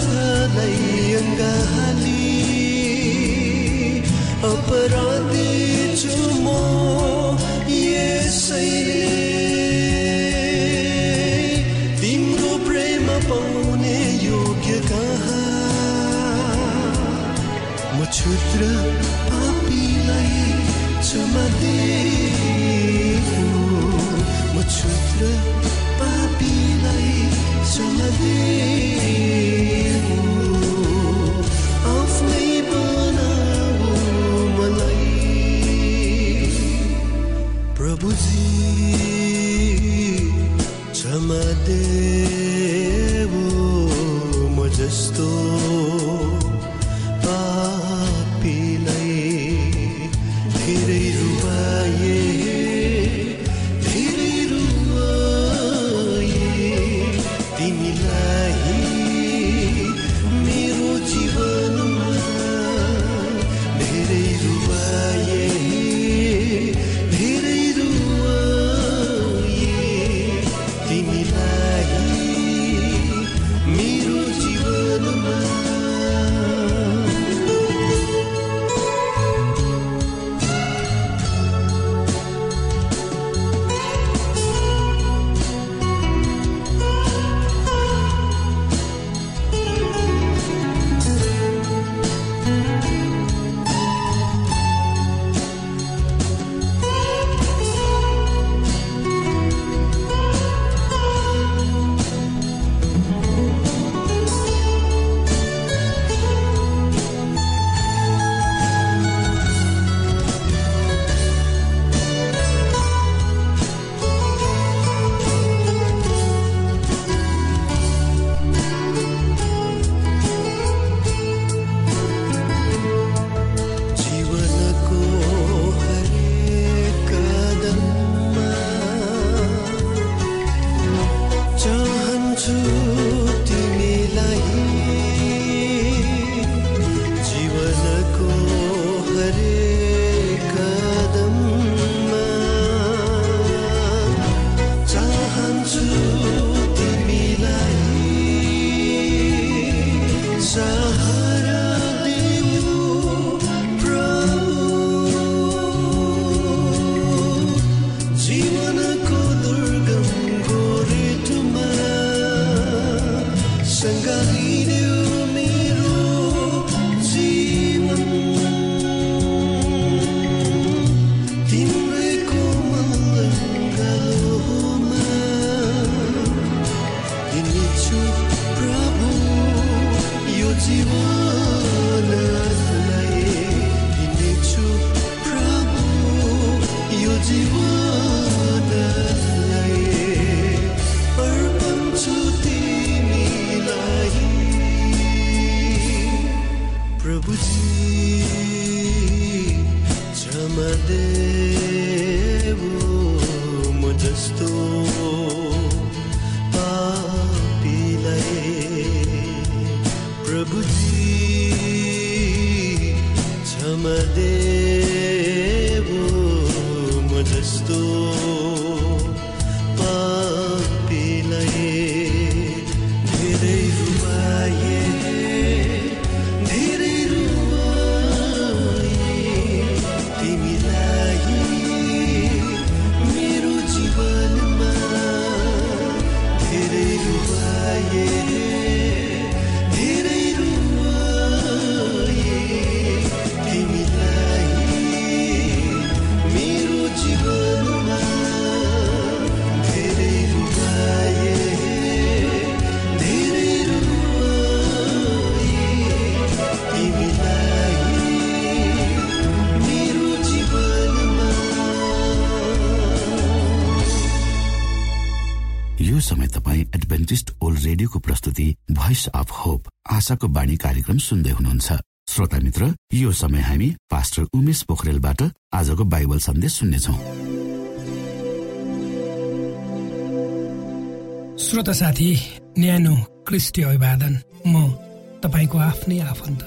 क्षुद्र पापीलाई 整个。रेडियोको आशाको बाणी कार्यक्रम सुन्दै हुनुहुन्छ। श्रोता मित्र यो समय हामी पास्टर उमेश पोखरेलबाट आजको बाइबल सन्देश सुन्नेछौ। श्रोता साथी न्यानो क्रिस्टी अभिवादन। म तपाईँको आफ्नै आफन्त।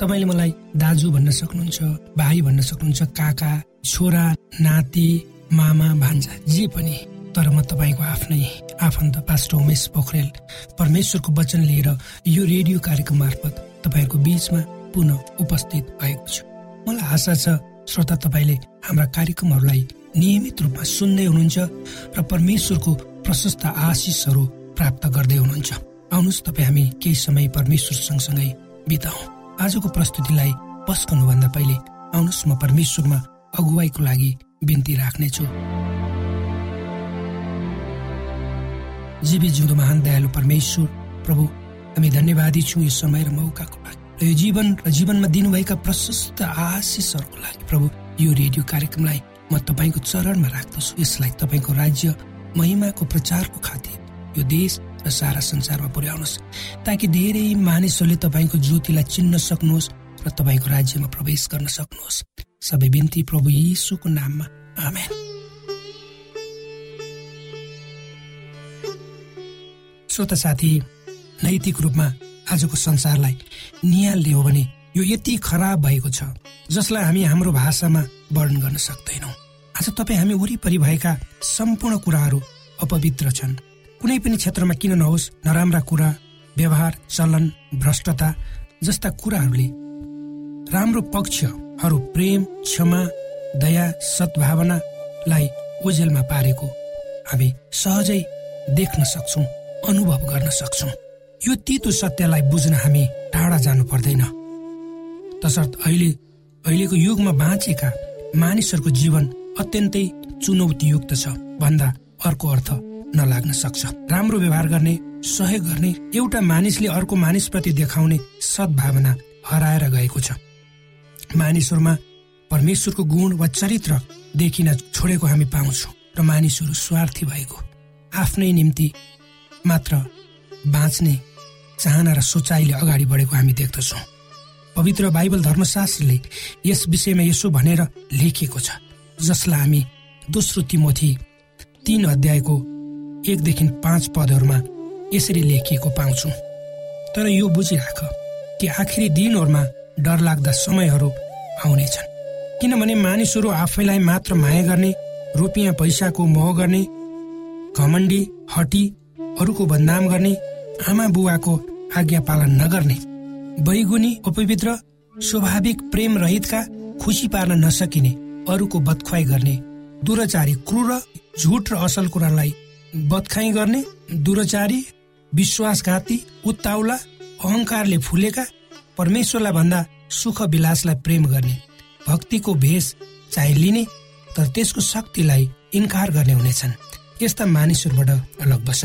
तपाईँले मलाई दाजु भन्न सक्नुहुन्छ भाइ भन्न सक्नुहुन्छ काका छोरा नाति मामा भान्जा जे पनि। तर म तपाईँको आफ्नै आफन्त पास्टर उमेश पोखरेल परमेश्वरको वचन लिएर यो रेडियो कार्यक्रम मार्फत तपाईँहरूको बीचमा पुनः उपस्थित भएको छु। मलाई आशा छ श्रोता तपाईँले हाम्रा कार्यक्रमहरूलाई नियमित रूपमा सुन्दै हुनुहुन्छ र परमेश्वरको प्रशस्त आशिषहरू प्राप्त गर्दै हुनुहुन्छ। आउनुहोस् तपाईँ हामी केही समय परमेश्वर सँगसँगै बिताउ। आजको प्रस्तुतिलाई पस्कनुभन्दा पहिले आउनुहोस् म परमेश्वरमा अगुवाईको लागि बिन्ती राख्नेछु। जीवी जिउँदो महान दयालु परमेश्वर प्रभु हामी धन्यवादी छौँ यो समय र मौकाको लागि। र यो जीवन र जीवनमा दिनुभएका प्रशस्त आशिषहरूको लागि प्रभु यो रेडियो कार्यक्रमलाई म तपाईँको चरणमा राख्दछु। यसलाई तपाईँको राज्य महिमाको प्रचारको खातिर यो देश र सारा संसारमा पुर्याउनुहोस्। ताकि धेरै मानिसहरूले तपाईँको ज्योतिलाई चिन्न सक्नुहोस् र तपाईँको राज्यमा प्रवेश गर्न सक्नुहोस्। सबै बिन्ती प्रभु यीशुको नाममा। आमेन। श्रोत साथी नैतिक रूपमा आजको संसारलाई निहाल्ने हो भने यो यति खराब भएको छ जसलाई हामी हाम्रो भाषामा वर्णन गर्न सक्दैनौँ। आज तपाईँ हामी वरिपरि भएका सम्पूर्ण कुराहरू अपवित्र छन्। कुनै पनि क्षेत्रमा किन नहोस् नराम्रा कुरा व्यवहार चलन भ्रष्टता जस्ता कुराहरूले राम्रो पक्षहरू प्रेम क्षमा दया सद्भावनालाई ओझेलमा पारेको हामी सहजै देख्न सक्छौँ। अनुभव गर्न सक्छौँ। यो तितो सत्यलाई बुझ्न हामी टाढा जानु पर्दैन। तसर्थ अहिले अहिलेको युगमा बाँचेका मानिसहरूको जीवन अत्यन्तै चुनौतीयुक्त छ भन्दा अर्को अर्थ नलाग्न सक्छ। राम्रो व्यवहार गर्ने सहयोग गर्ने एउटा मानिसले अर्को मानिसप्रति देखाउने सद्भावना हराएर गएको छ। मानिसहरूमा परमेश्वरको गुण वा चरित्र देखिन छोडेको हामी पाउँछौँ र मानिसहरू स्वार्थी भएको आफ्नै निम्ति मात्र बाँच्ने चाहना र सोचाइले अगाडि बढेको हामी देख्दछौँ। पवित्र बाइबल धर्मशास्त्रले यस विषयमा यसो भनेर लेखिएको छ जसलाई हामी दोस्रो तिमोथी तीन अध्यायको एकदेखि पाँच पदहरूमा यसरी लेखिएको पाउँछु। तर यो बुझिराख कि आखिरी दिनहरूमा डरलाग्दा समयहरू आउनेछन्। किनभने मानिसहरू आफैलाई मात्र माया गर्ने रुपियाँ पैसाको मोह गर्ने घमण्डी हटी अरूको बदनाम गर्ने आमा बुवाको आज्ञा पालन नगर्ने बैगुनी अपवित्र स्वाभाविक प्रेम रहितका खुसी पार्न नसकिने अरूको बदखुवाई गर्ने दुराचारी क्रूर झुट र असल कुरालाई बदखाई गर्ने दुराचारी विश्वासघाती उत्ताउला अहङ्कारले फुलेका परमेश्वरलाई भन्दा सुख विलासलाई प्रेम गर्ने भक्तिको भेष चाहिँ लिने तर त्यसको शक्तिलाई इन्कार गर्ने हुनेछन्। यस्ता मानिसहरूबाट अलग बस।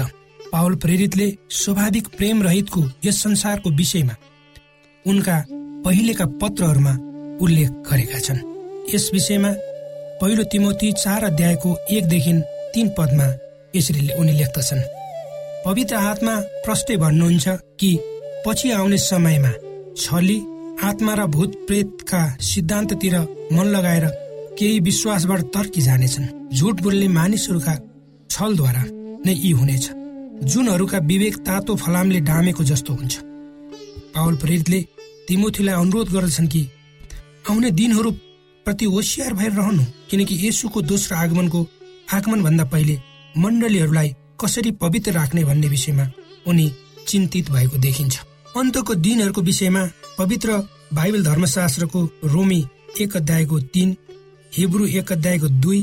पावल प्रेरितले स्वाभाविक प्रेम रहितको यस संसारको विषयमा उनका पहिलेका पत्रहरूमा उल्लेख गरेका छन्। यस विषयमा पहिलो तिमोती चार अध्यायको एकदेखि तीन पदमा यसरी उनी लेख्दछन् पवित्र आत्मा प्रष्टै भन्नुहुन्छ कि पछि आउने समयमा छली आत्मा र भूत प्रेतका सिद्धान्ततिर मन लगाएर केही विश्वासबाट तर्की जानेछन् झुट बोल्ने मानिसहरूका छलद्वारा नै यी हुनेछ। जुनहरूका विवेक तातो फलामले डामेको जस्तो हुन्छ। पावल प्रेरितले तिमोथीलाई अनुरोध गर्दछन् कि आउने दिनहरू प्रति होसियार भएर रहनु किनकि यसुको दोस्रो आगमनको आगमन भन्दा पहिले मण्डलीहरूलाई कसरी पवित्र राख्ने भन्ने विषयमा उनी चिन्तित भएको देखिन्छ। अन्तको दिनहरूको विषयमा पवित्र बाइबल धर्मशास्त्रको रोमी एक अध्यायको तीन हिब्रू एक अध्यायको दुई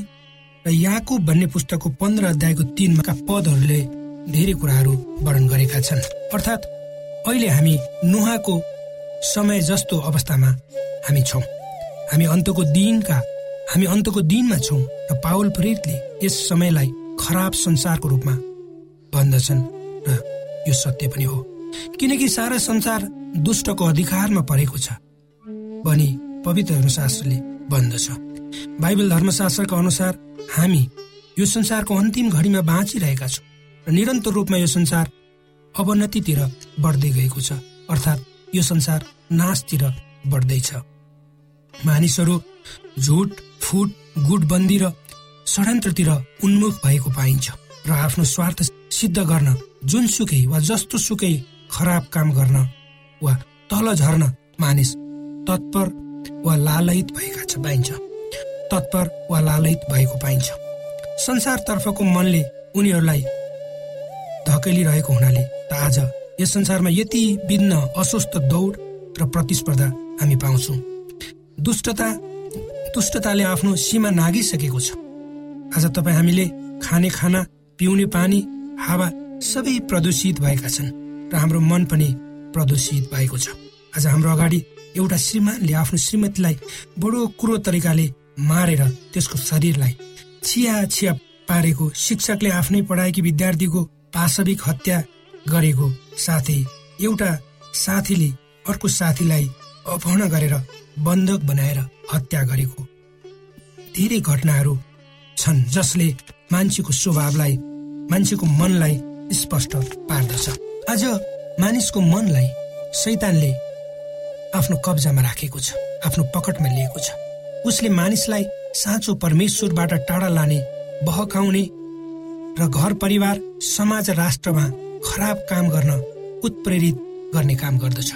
र याकु भन्ने पुस्तकको पन्ध्र अध्यायको तीनका पदहरूले धेरै कुराहरू वर्णन गरेका छन्। अर्थात् अहिले हामी नुहाको समय जस्तो अवस्थामा हामी छौँ। हामी अन्तको दिनका हामी अन्तको दिनमा छौँ र पावल प्रेरितले यस समयलाई खराब संसारको रूपमा भन्दछन् र यो सत्य पनि हो। किनकि सारा संसार दुष्टको अधिकारमा परेको छ भनी पवित्र धर्मशास्त्रले भन्दछ। बाइबल धर्मशास्त्रका अनुसार हामी यो संसारको अन्तिम घडीमा बाँचिरहेका छौँ। र निरन्तर रूपमा यो संसार अवनतितिर बढ्दै गएको छ। अर्थात् यो संसार नाशतिर बढ्दैछ। मानिसहरू झुट फुट गुटबन्दी र षड्यन्त्रतिर उन्मुख भएको पाइन्छ र आफ्नो स्वार्थ सिद्ध गर्न जुनसुकै वा जस्तो सुकै खराब काम गर्न वा तल झर्न मानिस तत्पर वा लालयित भएका छ पाइन्छ। तत्पर वा लालयित भएको पाइन्छ। संसारतर्फको मनले उनीहरूलाई धकेलिरहेको हुनाले त आज यस संसारमा यति भिन्न अस्वस्थ दौड र प्रतिस्पर्धा हामी पाउँछौँ। दुष्टता दुष्टताले आफ्नो सीमा नागिसकेको छ। आज तपाईँ हामीले खाने खाना पिउने पानी हावा सबै प्रदूषित भएका छन् र हाम्रो मन पनि प्रदूषित भएको छ। आज हाम्रो अगाडि एउटा श्रीमानले आफ्नो श्रीमतीलाई बडो कुरो तरिकाले मारेर त्यसको शरीरलाई छिया छिया पारेको शिक्षकले आफ्नै पढाएकी विद्यार्थीको पाशविक हत्या गरेको साथै एउटा साथीले अर्को साथीलाई अपहरण गरेर बन्धक बनाएर हत्या गरेको। धेरै घटनाहरू छन् जसले मान्छेको स्वभावलाई मान्छेको मनलाई स्पष्ट पार्दछ। आज मानिसको मनलाई सैतानले आफ्नो कब्जामा राखेको छ आफ्नो पकडमा लिएको छ। उसले मानिसलाई साँचो परमेश्वरबाट टाढा लाने बहकाउने र घर परिवार समाज राष्ट्रमा खराब काम गर्न उत्प्रेरित गर्ने काम गर्दछ।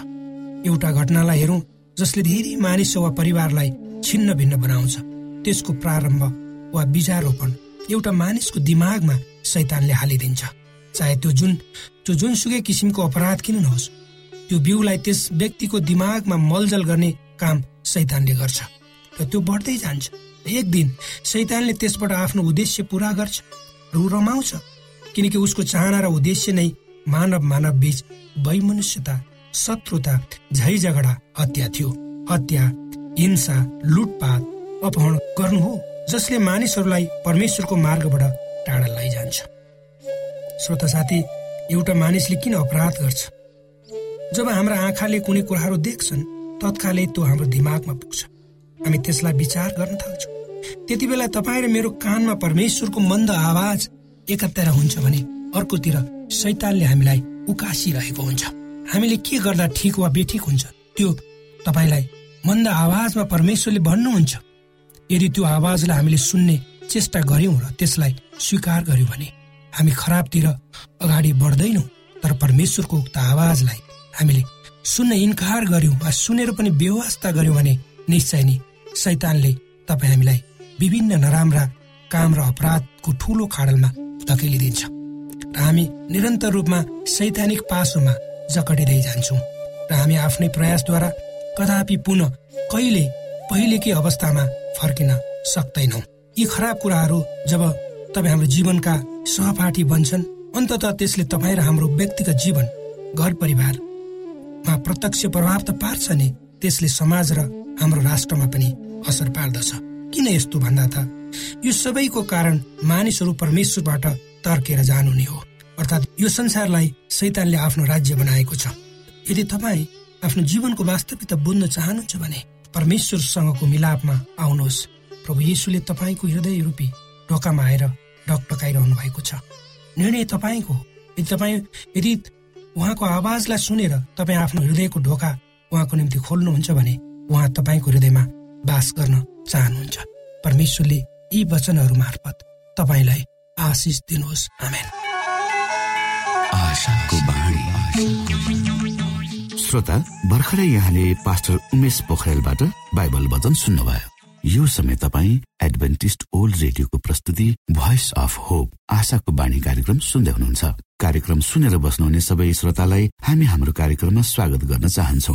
एउटा घटनालाई हेरौँ जसले धेरै मानिस वा परिवारलाई छिन्न भिन्न बनाउँछ। त्यसको प्रारम्भ वा बिजारोपण एउटा मानिसको दिमागमा सैतानले हालिदिन्छ। चाहे त्यो जुन त्यो जुनसुकै किसिमको अपराध किन नहोस् त्यो बिउलाई त्यस व्यक्तिको दिमागमा मलजल गर्ने काम सैतानले गर्छ। र त्यो बढ्दै जान्छ। एक दिन सैतानले त्यसबाट आफ्नो उद्देश्य पुरा गर्छ। रमाउँछ। किनकि उसको चाहना र उद्देश्य नै मानव मानव बीच वैमनुष्यता शत्रुता झै झगडा हत्या थियो। हत्या हिंसा लुटपाट अपहरण गर्नु हो जसले मानिसहरूलाई परमेश्वरको मार्गबाट टाढा लैजान्छ। श्रोता साथी एउटा मानिसले किन अपराध गर्छ? जब हाम्रा आँखाले कुनै कुराहरू देख्छन् तत्कालै त्यो हाम्रो दिमागमा पुग्छ। हामी त्यसलाई विचार गर्न थाल्छौँ। त्यति बेला तपाईँ र मेरो कानमा परमेश्वरको मन्द आवाज एकतिर हुन्छ भने अर्कोतिर सैतानले हामीलाई उकासिरहेको हुन्छ। हामीले के गर्दा ठिक वा बेठिक हुन्छ? त्यो तपाईँलाई मन्द आवाजमा परमेश्वरले भन्नुहुन्छ। यदि त्यो आवाजलाई हामीले सुन्ने चेष्टा गर्यौँ र त्यसलाई स्वीकार गर्यौँ भने हामी खराबतिर अगाडि बढ्दैनौँ तर परमेश्वरको उक्त आवाजलाई हामीले सुन्न इन्कार गर्यौँ वा सुनेर पनि व्यवस्था गर्यौँ भने निश्चय नै सैतानले तपाईँ हामीलाई विभिन्न नराम्रा काम र अपराधको ठुलो खाडलमा धकेलिदिन्छ। र हामी निरन्तर रूपमा सैद्धान्तिक पासोमा जकडिँदै जान्छौँ। र हामी आफ्नै प्रयासद्वारा कदापि पुनः कहिले पहिलेकै अवस्थामा फर्किन सक्दैनौँ। यी खराब कुराहरू जब तपाईँ हाम्रो जीवनका सहपाठी बन्छन् अन्तत त्यसले तपाईँ र हाम्रो व्यक्तिगत जीवन घर परिवारमा प्रत्यक्ष प्रभाव त पार्छ नि त्यसले समाज र हाम्रो राष्ट्रमा पनि असर पार्दछ। किन यस्तो भन्दा त? यो सबैको कारण मानिसहरू परमेश्वरबाट तर्केर जानु नै हो। अर्थात् यो संसारलाई सैतानले आफ्नो राज्य बनाएको छ। यदि तपाईँ आफ्नो जीवनको वास्तविकता बुझ्न चाहनुहुन्छ भने परमेश्वरसँगको मिलापमा आउनुहोस्। प्रभु येसुले तपाईँको हृदय रूपी ढोकामा आएर ढकढकाइरहनु भएको छ। निर्णय तपाईँको यदि तपाईँ यदि उहाँको आवाजलाई सुनेर तपाईँ आफ्नो हृदयको ढोका उहाँको निम्ति खोल्नुहुन्छ भने उहाँ तपाईँको हृदयमा बास गर्न चाहनुहुन्छ। परमेश्वरले यी वचनहरू मार्फत तपाईँलाई आशिष दिनुहोस्। श्रोता भर्खरै यहाँले पास्टर उमेश पोखरेलबाट बाइबल वचन सुन्नुभयो। यो समय तपाईँ एडभेन्टिस्ट ओल्ड रेडियोको प्रस्तुति भोइस अफ होप आशाको बाणी कार्यक्रम सुन्दै हुनुहुन्छ। कार्यक्रम सुनेर बस्नुहुने सबै श्रोतालाई हामी हाम्रो कार्यक्रममा स्वागत गर्न चाहन्छौ।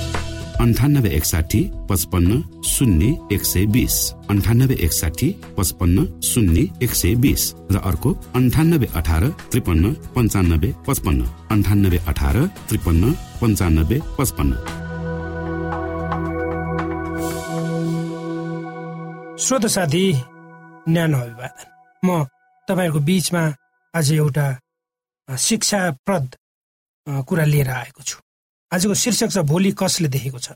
अन्ठानब्बे एकसाठी पचपन्न शून्य एक सय बिस। अन्ठानब्बे एकसाठी पचपन्न शून्य एक सय बिस। र अर्को अन्ठानब्बे अठार त्रिपन्न पन्चानब्बे पचपन्न। अन्ठानब्बे अठार त्रिपन्न पन्चानब्बे पचपन्न। श्रोत साथी न्यानो अभिवादन। म तपाईँहरूको बिचमा आज एउटा शिक्षाप्रद कुरा लिएर आएको छु। आजको शीर्षक छ भोलि कसले देखेको छ?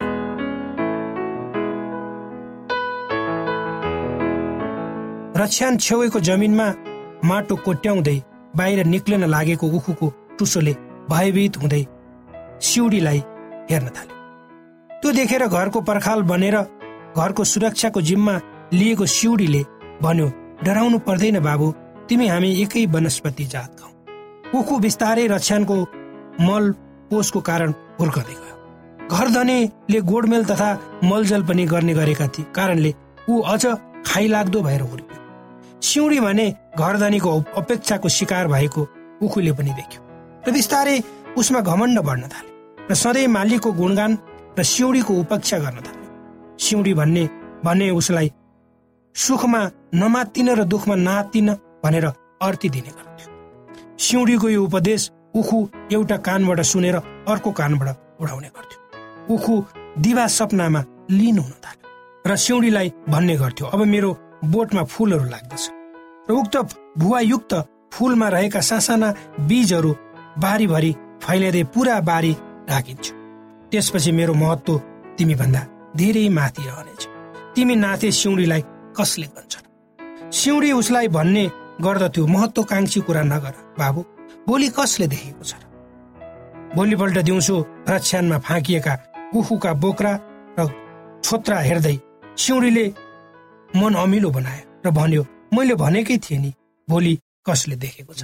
रक्षान छेउको जमिनमा माटो कोट्याउँदै बाहिर निक्लिन लागेको उखुको टुसोले भयभीत हुँदै सिउडीलाई हेर्न थाल्यो। त्यो देखेर घरको पर्खाल बनेर घरको सुरक्षाको जिम्मा लिएको सिउडीले भन्यो डराउनु पर्दैन बाबु तिमी हामी एकै वनस्पति जात खाउ उखु बिस्तारै रक्षानको मल पोषको कारण हुर्कदै गयो। घर धनीले गोडमेल तथा मलजल पनि गर्ने गरेका थिए कारणले ऊ अझ खाइलाग्दो भएर हुर्क्यो। सिउडी भने घर धनीको अपेक्षाको शिकार भएको उखुले पनि देख्यो। र बिस्तारै उसमा घमण्ड बढ्न थाल्यो र सधैँ मालिकको गुणगान र सिउडीको उपेक्षा गर्न थाल्यो। सिउडी भन्ने भने उसलाई सुखमा नमातिन र दुःखमा नातिन भनेर अर्थी दिने गर्थ्यो। सिउडीको यो उपदेश उखु एउटा कानबाट सुनेर अर्को कानबाट उडाउने गर्थ्यो। उखु दिवा सपनामा लिन हुन थाल्यो र सिउडीलाई भन्ने गर्थ्यो अब मेरो बोटमा फुलहरू लाग्दछ। र उक्त भुवायुक्त फुलमा रहेका सासाना बीजहरू बारीभरि फैलाइँदै पुरा बारी ढाकिन्छ त्यसपछि मेरो महत्व तिमी भन्दा धेरै माथि रहनेछ। तिमी नाथे सिउडीलाई कसले भन्छन्? सिउडी उसलाई भन्ने गर्दथ्यो महत्वकांक्षी कुरा नगर बाबु भोलि कसले देखेको छ भोलिपल्ट दिउँसो रक्षानमा फाँकिएका उखुका बोक्रा र छोत्रा हेर्दै सिउडीले मन अमिलो बनायो र भन्यो मैले भनेकै थिएँ नि भोलि कसले देखेको छ